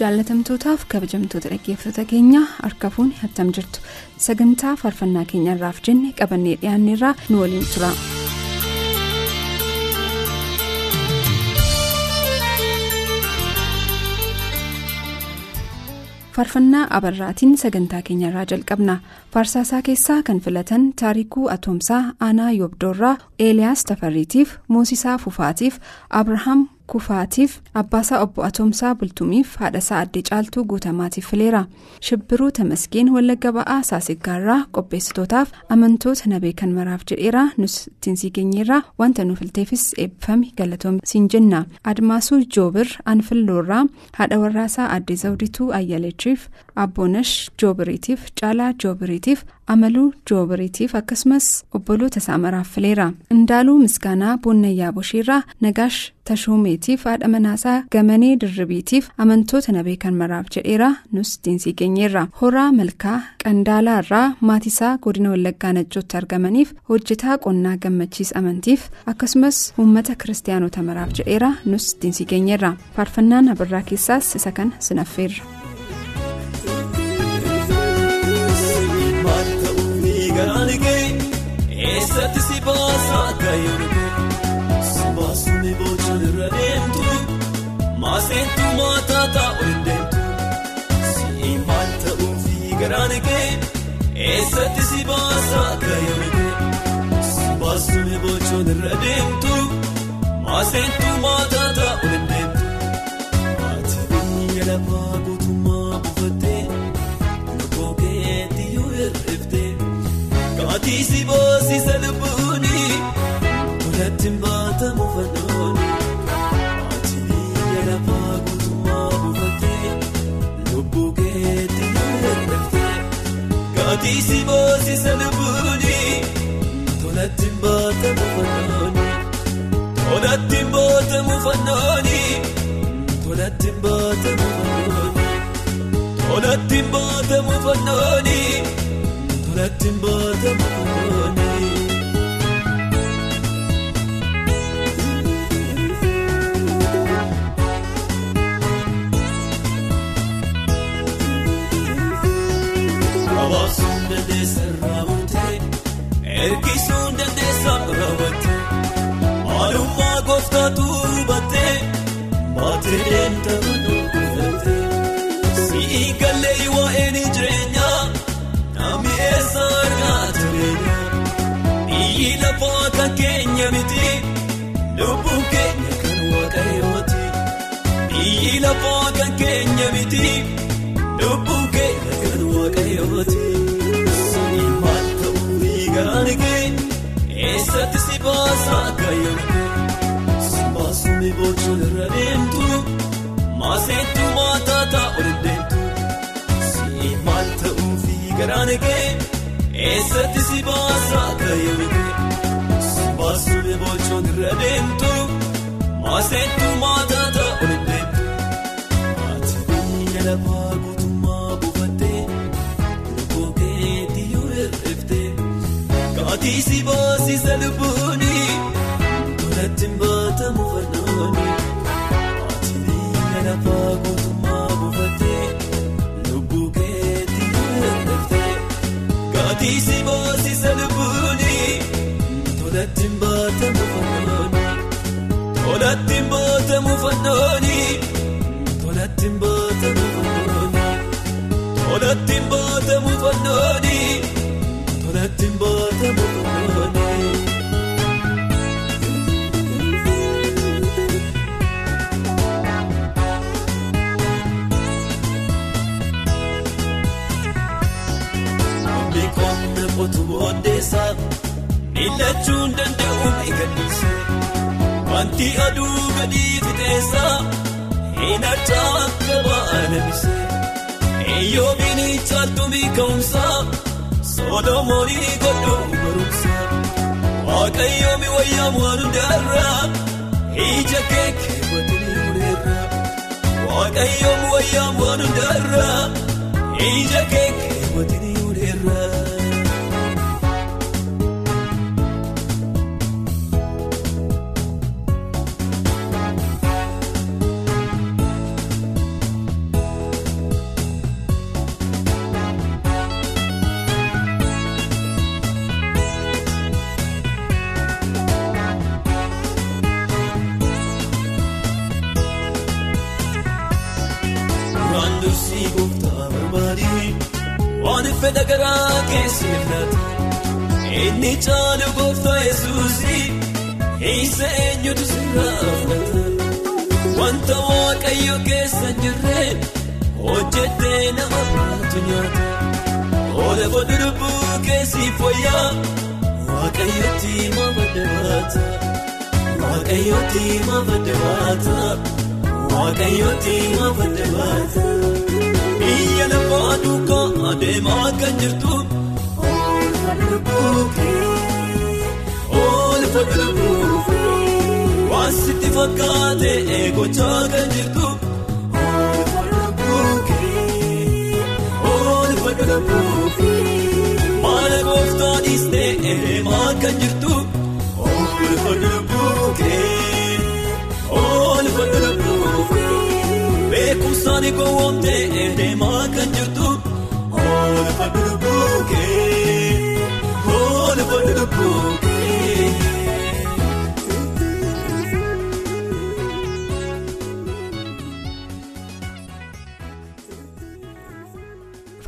Jaalatamtootaaf kabajamtoota dhaggeeffattoota keenya harka fuunni attam jirtu sagantaa faarfannaa keenyarraaf jenne qabannee dhiyaanneerraa nu waliin tura. faarfannaa abarraatiin sagantaa keenyarraa jalqabna faarsaasaa keessaa kan filatan taarikuu atoomsaa aanaa yoobdoorraa eeliyaas tafarriitiif moosisaa fufaatiif abrahaam kufaatiif abbaasaa obbo atoomsaa bultumiif haadhasaa addee caaltuu guutamaatiif fileera. Shibbiruu tamasgeen wallagga ba'aa saasiggaarraa qopheessitootaaf amantoota na beekan maraaf jedheera. Nus ittiin sii geenyeerraa wanta nu filteefis eebbifame galatoom siin jenna. Admaasuu joobir anfilloorraa haadha warraasaa addee zawdituu ayyaleechiif abboonash joobiriitiif caalaa joobiriitiif amaluu joobiriitiif akkasumas obboloota isaa maraaf fileera indaaluu misgaanaa boonnayyaa boshiirraa nagaash tashuumeetiif haadha manaasaa gamanee dirribiitiif amantoota na beekan maraaf jedheera nus ittiin geenyeerra horaa malkaa qandaalaarraa maatisaa godina wallaggaa najjootti argamaniif hojjetaa qonnaa gammachiis amantiif akkasumas uummata kiristaanota maraaf jedheera nus ittiin geenyeerra faarfannaan abirraa keessaas isa kana sinaffeerra. Si baasuun boochaan irra deemtu maaseentu maataa taa'u hin deemtu si maal ta'uufi garaan kee eessatti si baasaa gaayyoon si baasuun boochaan irra deemtu maaseentu maataa taa'u hin deemtu ati biyya lafaa guutummaa buufattee lubbuu keetti yoo hir'iftee. Kaatii si kaatii si boosisa lubbuuni tolatti baatamu fannooni tolatti baatamu fannooni tolatti baatamu fannooni tolatti baatamu fannooni. Tolatti baatamu fannooni. Gooftaatu hubatee baatee deemta manoo kutatee si'i gallee waa'een jireenyaa. Namni eessa argaa jireenya biyyi lafaa kan keenya miti lubbuun keenya kan waaqayyooti biyyi lafaa kan keenya miti lubbuun keenya kan waaqayyooti si maal ta'uu eessatti si baasaa si baasuun boochaan irra deemtu maaseentu maataa taa'u deemtu si maal ta'uu. Garaan kee eessatti si baasaa kee si baasuun boochaan irra deemtu maaseentu maataa taa'u hin deemtu ati biyya lafaa guutummaa buufattee lubbuu keetti yoo hir'iftee kaatii si baasisa lubbuuni Kaatii si boosisa lubbuuni tolatti baatamu fannooni tolatti baatamu fannooni tolatti baatamu fannooni tolatti baatamu fannooni tolatti baatamu miillachuun danda'u eegalliise wanti aduu gadii fixeessaa hin harcaa akka ba'aadamise eeyyoomiin caaltumii ka'umsaa soodomoonii godhu barumsa waaqayyoomi wayyaa waan hundaarraa ija kee keewwatanii mureerraa waaqayyoom wayyaa waan hundaarraa ija kee keewwatanii inni caalu gooftaa yesuusii isa eenyutu sirraa filata wanta waaqayyo keessa hin jirreen hojjettee nama baatu nyaata oola boodi lubbuu keessi fooyyaa waaqayyooti maafadda baata waaqayyooti maafadda baata. waaqayyooti maafadda baata biyya lafaa duukaa adeemaa kan jirtu oolfa lubbuufi waan sitti fakkaate eegochaa kan jirtu maala gooftaa dhiistee eemaa kan jirtu oolfa lubbuufi. Oolfa lubbuufi beekumsaani gowwoomtee deemaa kan jirtu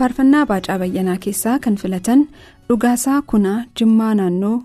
faarfannaa baacaa bayyanaa keessaa kan filatan dhugaasaa kunaa jimmaa naannoo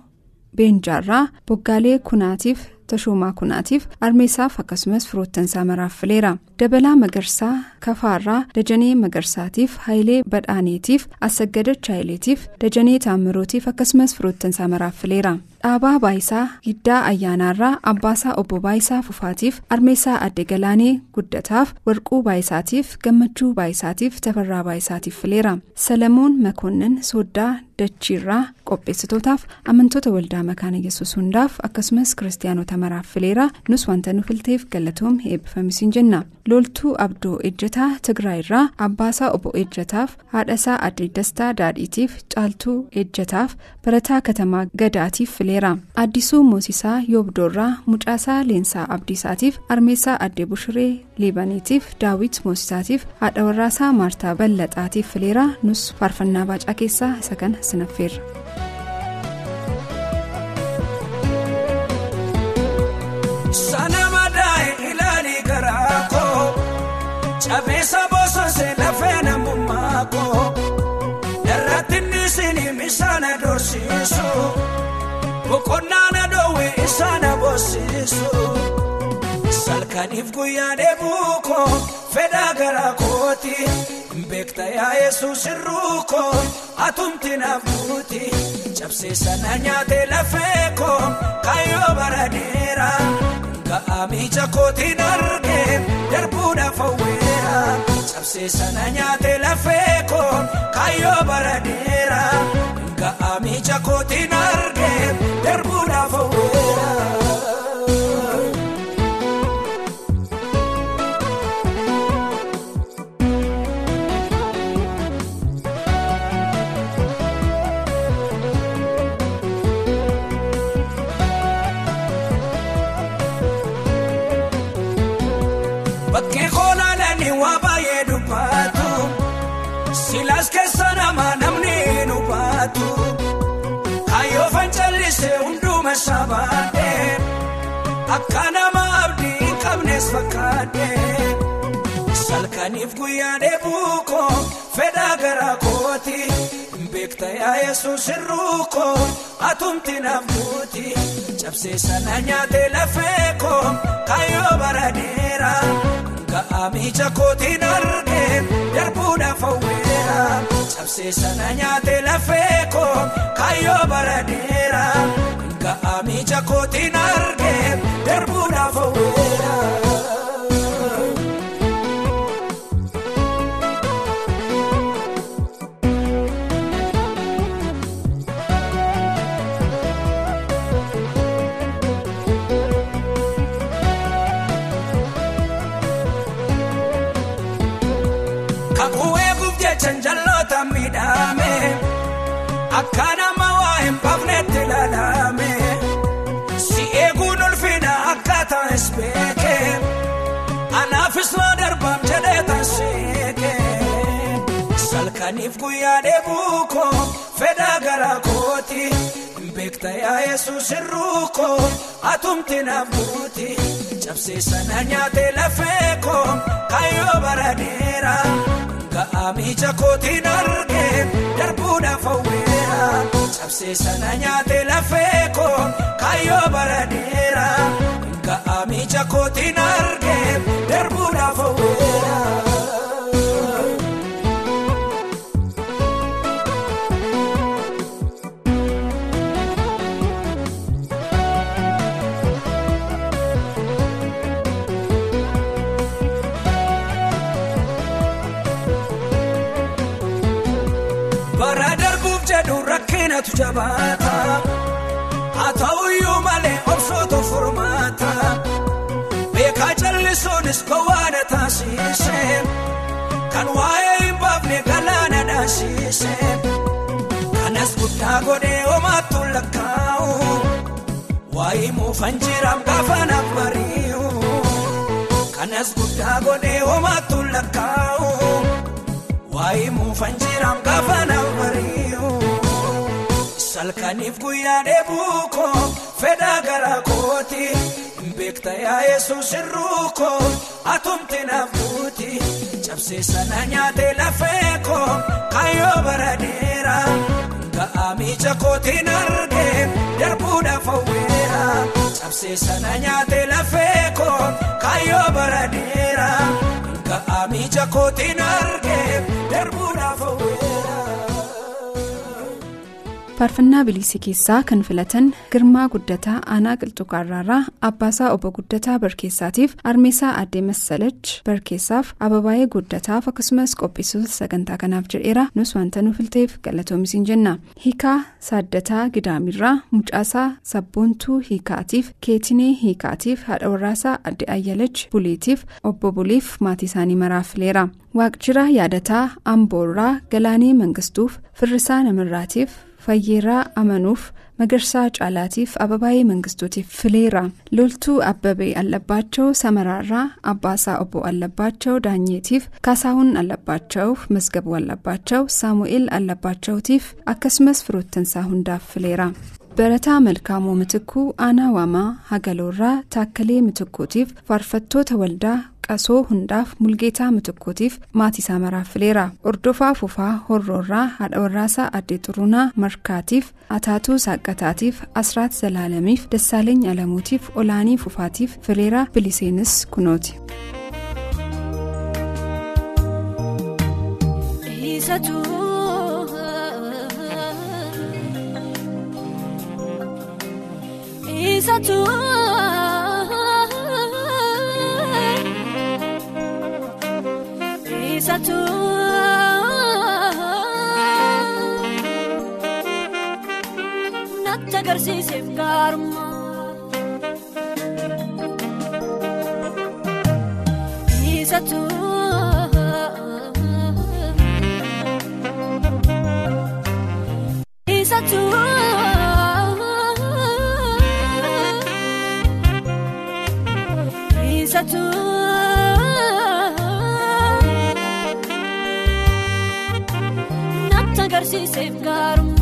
beenjaarraa boggaalee kunaatiif tashoomaa kunaatiif armeessaaf akkasumas firoottansaa maraaf fileera dabalaa magarsaa kafaarraa dajanee magarsaatiif haayilee badhaaneetiif assaggadach haayileetiif dajanee taammirootiif akkasumas firoottansaa maraaf fileera dhaabaa baayisaa giddaa ayyaanaarraa abbaasaa obbo baayisaa fufaatiif armeessaa adde galaanee guddataaf warquu baayisaatiif gammachuu baayisaatiif tafarraa baayisaatiif fileera salamuun makoonnin sooddaa dachiirraa qopheessitootaaf amantoota waldaa makaana yesus hundaaf akkasumas kiristaanota maraaf fileera nus wanta nu filteef galatoom eebbifamisiin jenna loltuu abdoo ejjataa tigraayirraa abbaasaa obbo ejjataaf haadhasaa adde dastaa daadhiitiif caaltuu ejjataaf barataa katamaa gadaatiif fileera addisuu moosisaa yoobdoorraa mucaasaa leensaa abdiisaatiif armeessaa adde bushiree liibaniitiif daawit moosisaatiif haadha warraasaa maartaa ballaxaatiif fileera nus faarfannaa baacaa keessaa isa kana sinaffeerra. Sana nisini misaana dorsiisu boqonnaa na dhoowwe isaana boosisu salkaniif guyyaa dheebuu koo fedhaa garaa kooti beekta yaa yesuus irruu koo atumti naaf buuti cabsee sana nyaatee lafee koo kaayyoo bara dheeraa. Ga'aa miija kootiin argee darbuudhaaf hawweera cabsee sana nyaatee lafee koo kaayyoo bara dheeraa ga'aa miija hin qabnes fakkaadhee salkaniif guyyaa dheebuu koo fedhaa garaa kooti beekta yaa yesuus irruu koo atumti naaf buuti cabsee sana nyaatee lafee koo kaayyoo bara dheeraa. Ga'aa miija kootiin argee darbuudhaaf hawweera cabsee sana nyaatee lafee koo kaayyoo bara dheeraa ga'aa miija kootiin argee darbuudhaaf hawweera. Anaafis loo darbaam jedhee tanseeke salkaniif guyyaa dheebuu koo fedhaa garaa kooti beekta yaa yesuus irruu koo atumti naaf buuti cabsee sana nyaatee lafee koo kaayyoo bara dheeraa. ga'aa miija kootiin argee darbuudhaaf hawweera cabsee sana nyaatee lafee koo kaayyoo bara dheeraa ga'aa miija kootiin. Bara darbuuf jedhu rakkinatu jabaata jallisuunis gowwaana taasise kan waa'ee hin baafne galaana dhaasise kanas guddaa godhee homaattu lakkaa'u waa'ee muufan jiraam gaafa naaf bari'u kanas guddaa godhee homaattu lakkaa'u. waa'ee muufan jiraam gaafa naaf bari'u salkaniif guyyaa dheebuu koo fedhaa garaa kooti beekta yaa yesuus irruu koo atumti naaf buuti cabsee sana nyaatee lafee koo kaayyoo bara dheeraa ga'aa miija kootiin argee darbuudhaaf hawweera cabsee sana nyaatee lafee koo kaayyoo bara dheeraa. ga'aa miija kootiin argee darbuudhaaf faarfannaa bilisii keessaa kan filatan girmaa guddataa aanaa qilxuqaarraarraa abbaasaa obbo guddataa barkeessaatiif armeesaa addee massalach barkeessaaf ababaayee guddataaf akkasumas qopheessitoota sagantaa kanaaf jedheera nus wanta nu filteef galatoomisiin jenna hiikaa saaddataa gidaamirraa mucaasaa sabboontuu hiikaatiif keetinee hiikaatiif haadha warraasaa adde ayyalach buleetiif obbo buleef maatii isaanii maraaf fileera waaqjiraa yaadataa amboorraa galaanee mangistuuf firrisaa namirraatiif. Fayyeeraa amanuuf magarsaa caalaatiif ababaayee mangistuutiif fileera loltuu abbabee allabbaachoo samaraarraa abbaasaa obbo allabbaachoo daanyeetiif kaasaawun allabbaachoof masgabuu allabbaachoo saamu'eel allabbaachootiif akkasumas firoottansaa hundaaf fileera. barataa malkaamuu mitikuu aanaa waamaa hagaloorraa taakkalee mitikkuutiif faarfattoota waldaa qasoo hundaaf mulgeetaa mitikkuutiif maatiisaa maraaf fileera ordofaa fufaa horroorraa haadha warraasaa addee xurunaa markaatiif ataatuu saaqataatiif asraat zalaalamiif dassaaleeny alamuutiif olaanii fufaatiif fileera biliseenis kunooti. Isatu Isatu Natti agarsiiseef gaarummaa natti agarsiiseef gaarummaa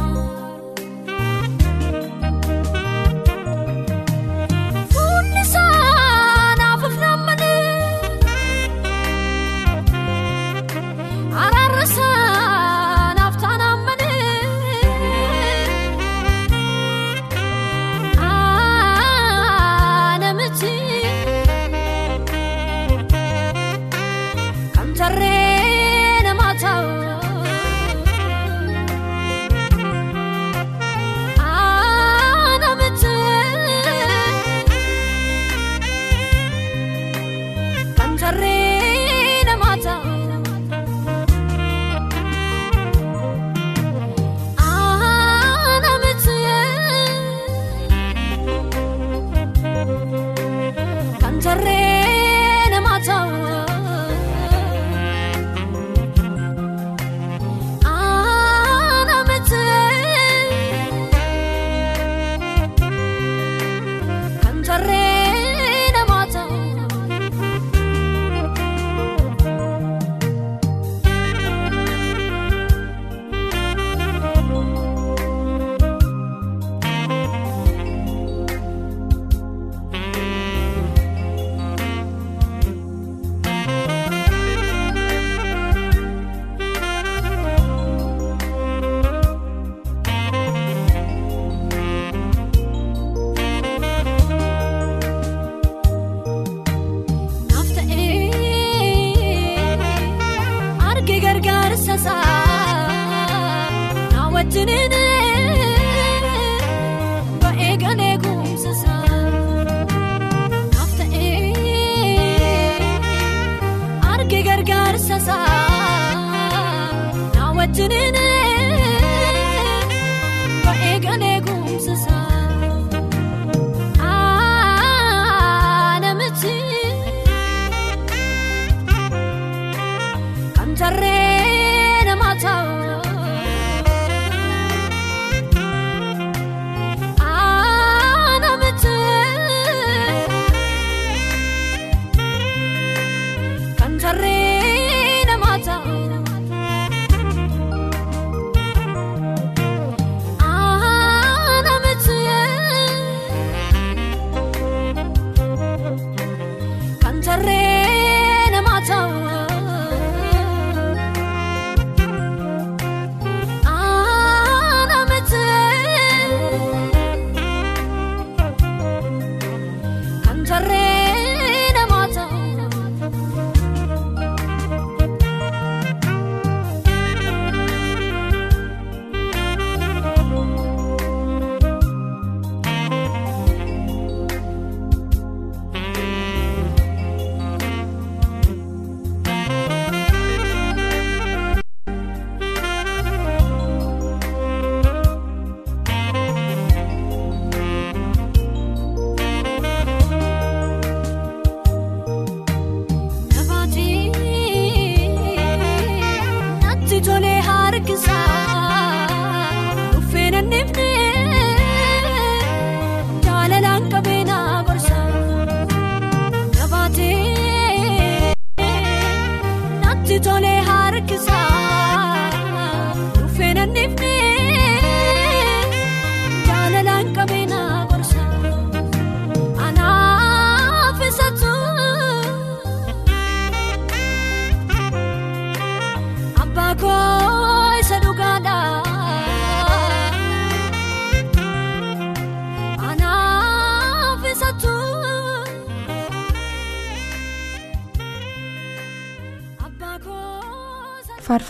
tolee harkisa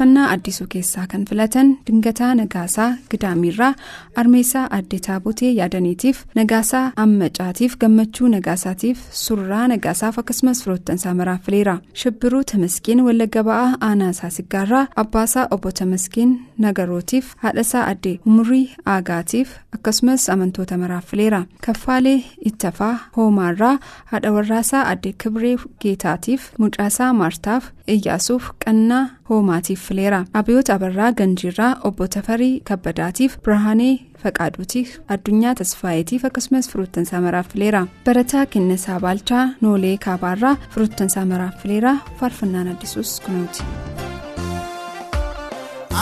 faarfannaa addisuu keessaa kan filatan dingataa nagaasaa gidaamiirraa armeessaa addee taabotee yaadaniitiif nagaasaa ammacaatiif gammachuu nagaasaatiif surraa nagaasaaf akkasumas firoottansaa maraaf fileera shibbiruu tamaskiin wallagga ba'aa aanaasaa siggaarraa abbaasaa obbo tamaskiin nagarootiif haadhasaa addee umurii aagaatiif akkasumas amantoota maraaf fileera kaffaalee ittafaa hoomaarraa haadha warraasaa addee kibree geetaatiif mucaasaa maartaaf iyyaasuuf qannaa hoomaatiif fileera abiyoota abarraa ganjiirraa obbo tafarii kabbadaatiif birhaanee faqaaduutiif addunyaa tasfaayeetiif akkasumas firoottansaa maraaf fileera barataa kennesaa baalchaa noolee kaabaarraa firoottansaa maraaf fileera faarfannaan addisuus kunuuti.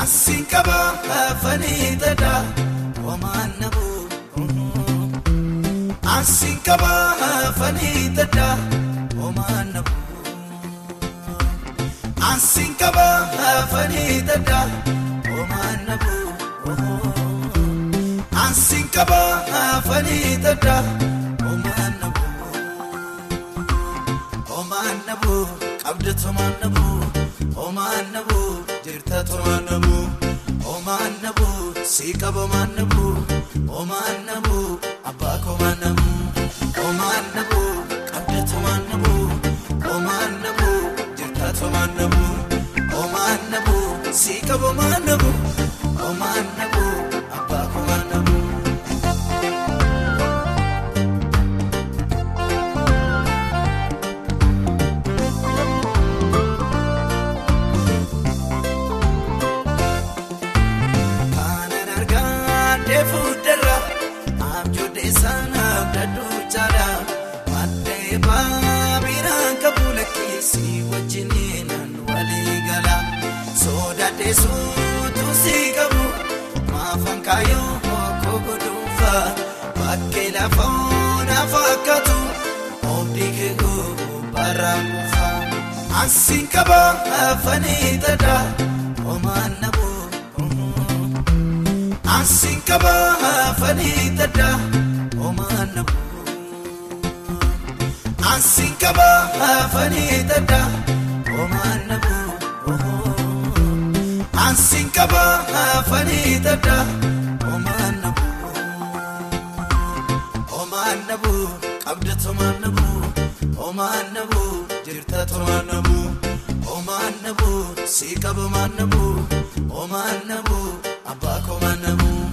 Asiin qaba afanii dada homaan nabu. Asiin qaba afanii dada homaan nabu. Asiin qaba afanii dada homaan nabu. Homaan nabu qabda tomaan nabu. Homaan nabu jirta tomaan nabu. Homaan nabu sii qaba homaan nabu. Homaan nabu abbaa komaan nabu. Homaan nabu qabda tomaan nabu. Homaan nabu jirta tomaan nabu. Homaan nabu sii qaba homaan nabu. Homaan nabu abbaa komaan nabu. Kanan argaa deefuu darra abjoodde sanaaf dadhuu jaala maddee baabiraan wajjiniinan walii gala sodaatee suutu si qabu maafan kaayoo okkoo godhuunfa bakkee lafa onaa fakkaatu oobdii keekoo baraan kufa asiin qaba afanii dada homaan nabu. Asiin qaba afanii dada homaan nabu. Asiin qaba afanii dada homaan nabu. Asiin qaba afanii dada homaan nabu. Homaan nabu qabda tomaan nabu. Homaan nabu jirta tomaan nabu. Homaan nabu sii qaba homaan nabu. Omaan nabuu abbaa komaan nabuu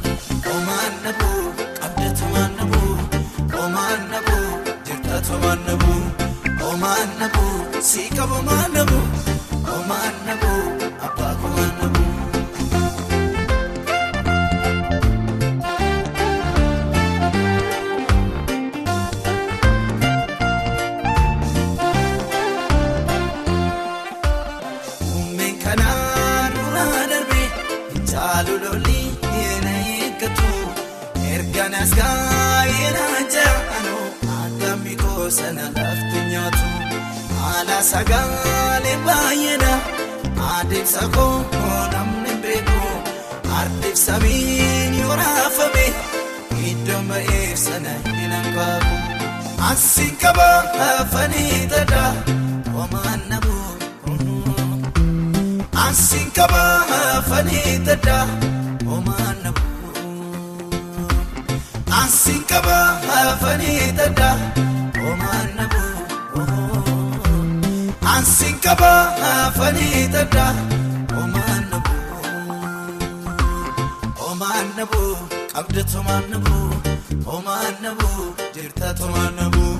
Omaan nabuu qabdatumaan nabuu Omaan nabuu jirtatumaan nabuu Omaan nabuu sii qabumaan nabuu Omaan nabuu abbaa komaan addammi goosana lafti nyaatu haala sagaalee baay'eedha adeemsa koo namni beeku adeemsa miin yoo raafame iddoo ba'eef sana hin hanqaabu asiin qaba afanii dada homaan nabuu. Asiin qaba afanii dada homaan nabuu. Asiin qaba afanii dada Asiin qaba afanii dada homaan nabuu. Homaan nabuu qabdatu homaan nabuu. Homaan nabuu jirtatu homaan nabuu.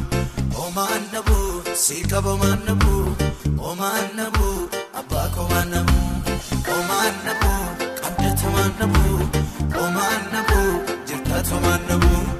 Homaan nabuu sii qaba homaan nabuu. Homaan nabuu abbaa komaan nabuu. Homaan nabuu qabdatu homaan nabuu. Homaan nabuu jirtatu homaan nabuu.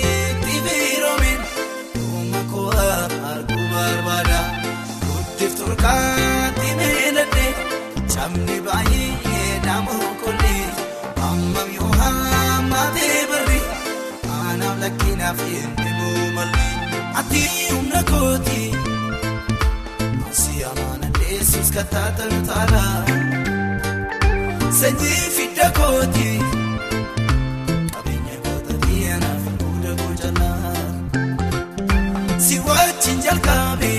turkaatti meeladhe cabni baay'ee dhamoo kollee hammam yoo hammatee barri anaaf lakkinaaf inni muumalli ati humna kooti. Si amana Yesus kataata taala sanyii fidda kooti qabeenya goota diinaaf fuudha gojalaa si wajjin jalqabe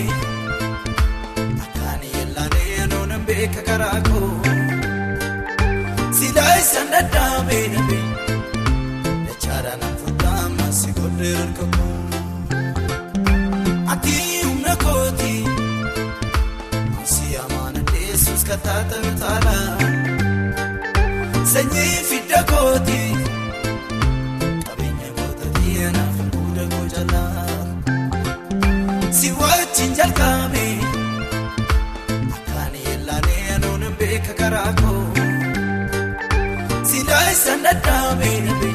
beeka karaa koo silaa isaan dadhaabe dhabe dachaadhaan fuudhama si godhee harka koo ati humna kooti. Si amana Yesus kataata taala. Sanyii fidda kooti qabeenya goota diinaaf fuudha gojalaa si wajjin jalqabe karaa koo silaa isaan dadhaabe dhabe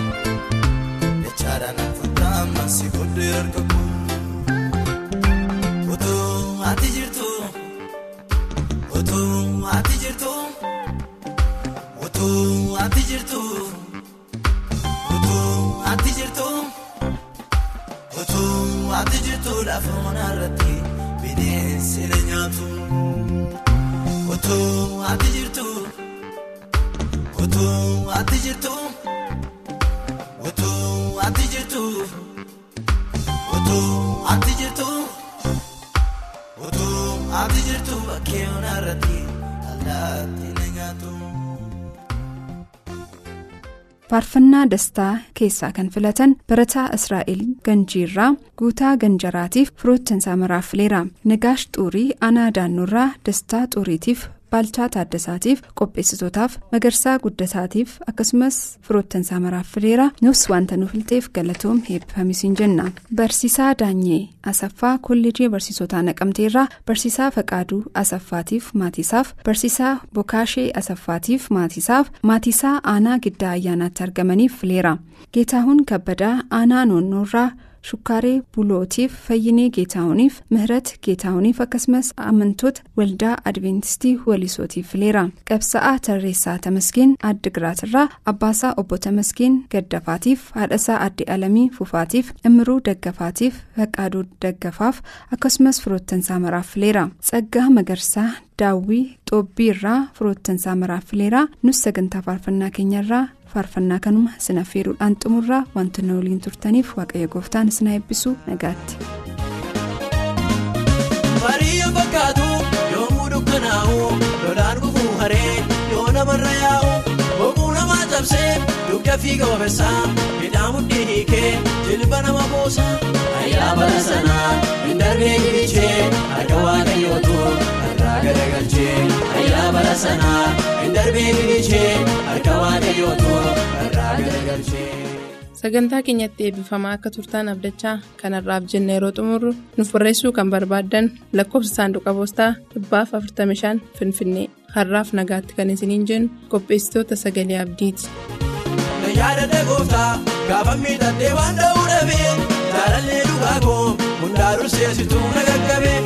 dachaadhaan fuudhama si godhee harka koo otoo ati jirtu. Otuu ati jirtu Otuu ati jirtu Otuu ati jirtu Otuu ati jirtu lafa onarratti bineensi na nyaatu Otuu ati jirtu Otuu ati jirtu Otuu ati jirtu Otuu ati jirtu. Otuu ati jirtu bakkee onarratti allaatti na nyaatu. Faarfannaa dastaa keessaa kan filatan barataa israa'el ganjiirraa guutaa ganjaraatiif firoottansaa maraaf fileera nagaash xuurii aanaa daannoorraa dastaa xuuriitiif baalchaa taaddasaatiif qopheessitootaaf magarsaa guddataatiif akkasumas firoottansaa maraaf fileera nus wanta nu filteef galatoom heebbifamisiin jenna barsiisaa daanyee asaffaa kolleejii barsiisotaa naqamteerraa barsiisaa faqaaduu asaffaatiif maatiisaaf barsiisaa bokaashee asaffaatiif maatiisaaf maatiisaa aanaa giddaa ayyaanaatti argamaniif fileera geetaahuun kabbadaa aanaa noonnoorraa shukkaaree bulootiif fayyinee geetaahuniif mihirat geetaahuniif akkasumas amantoota waldaa adventistii walisootiif fileera qabsa'aa tarreessaa tamasgeen addigiraatirraa abbaasaa obbo tamasgeen gaddafaatiif haadhasaa adde alamii fufaatiif immiruu daggafaatiif faqaaduu daggafaaf akkasumas firoottansaa maraaf fileera tsaggaa magarsaa daawwii xoobbii irraa firoottansaa maraaf fileera nus sagantaa faarfannaa keenyarraa faarfannaa kanuma sin affeeruudhaan xumurraa wantoonni waliin turtaniif waaqayyo gooftaan isin eebbisu nagaatti. Baadiyyaa fakkaatu yommuu dukkanaa'u lolaan gufuu haree yoo namarra yaa'u boquu namaa cabsee dugda fiiga wabeessaa midhaan mudhii hiikee jilba nama buusa ayyaa bara sanaa hin darbee gilichee harka waaqayyootu garagalchee ayyaa bara sanaa hin darbee gilichee harka waaqayyootu irraa garagalchee. sagantaa keenyatti eebbifamaa akka turtaan abdachaa kanarraaf jenne yeroo xumurru nuuf barreessuu kan barbaaddan lakkoofsa saanduqa poostaa 45 finfinnee har'aaf nagaatti kan isiniin jennu qopheessitoota sagalee abdiiti. Na yaadadha gooftaa gaafa miidhagdee waan dha'uu dhabee jaalallee dhugaa koo hundaa durseessituu na gaggabee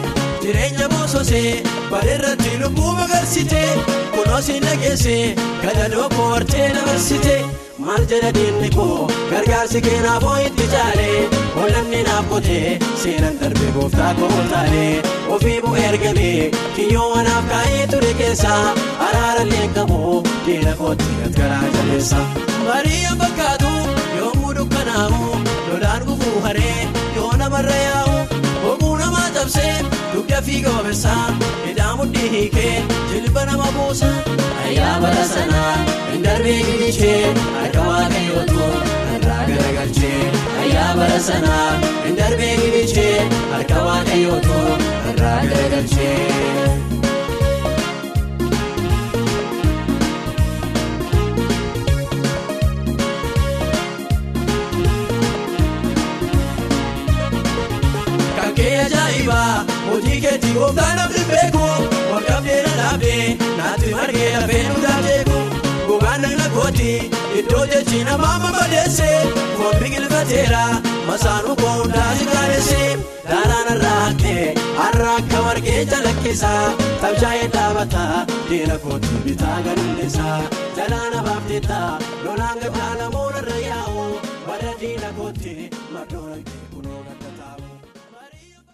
jireenya boososee bareerratti lubbuu magarsitee kunoo siin dhageessee gadadoo koo wartee na barsitee maal jedha diinni koo gargaarsi keenaafoo itti caalee olamni naaf qotee seenan darbe gooftaa koo taalee ofii bu'ee ergamee kiyyoo wanaaf kaa'ee ture keessaa araarallee qabu diina kootti gargaaraa jabeessa. Baadiyyaa fakkaatu yommuu dukkanaa'u lolaan gufuu haree yoo namarra yaa'u boquu namaa cabsee fiiga wabeessaa midhaan mudhii hiikee jilba nama buusa ayyaa bara sanaa hin darbee gilichee harka waaqayyootu irraa garagalchee ayyaa bara sanaa hin darbee gilichee harka waaqayyootu irraa garagalchee. Gooftaan namni beeku walqabdee na dhaabdee naatti margee lafee nu daateeku gogaan nagna kooti iddoo jechi namaa mamadeesse foon biqilfateera masaanuu koo hundaa si gaadesse daaraan har'a akka margee calaqqisa tabshaa'ee dhaabata diina kooti bitaa gadulleessa jalaana baafteetta lolaan gaddaa namoota irra yaa'u bara diina kooti mardoon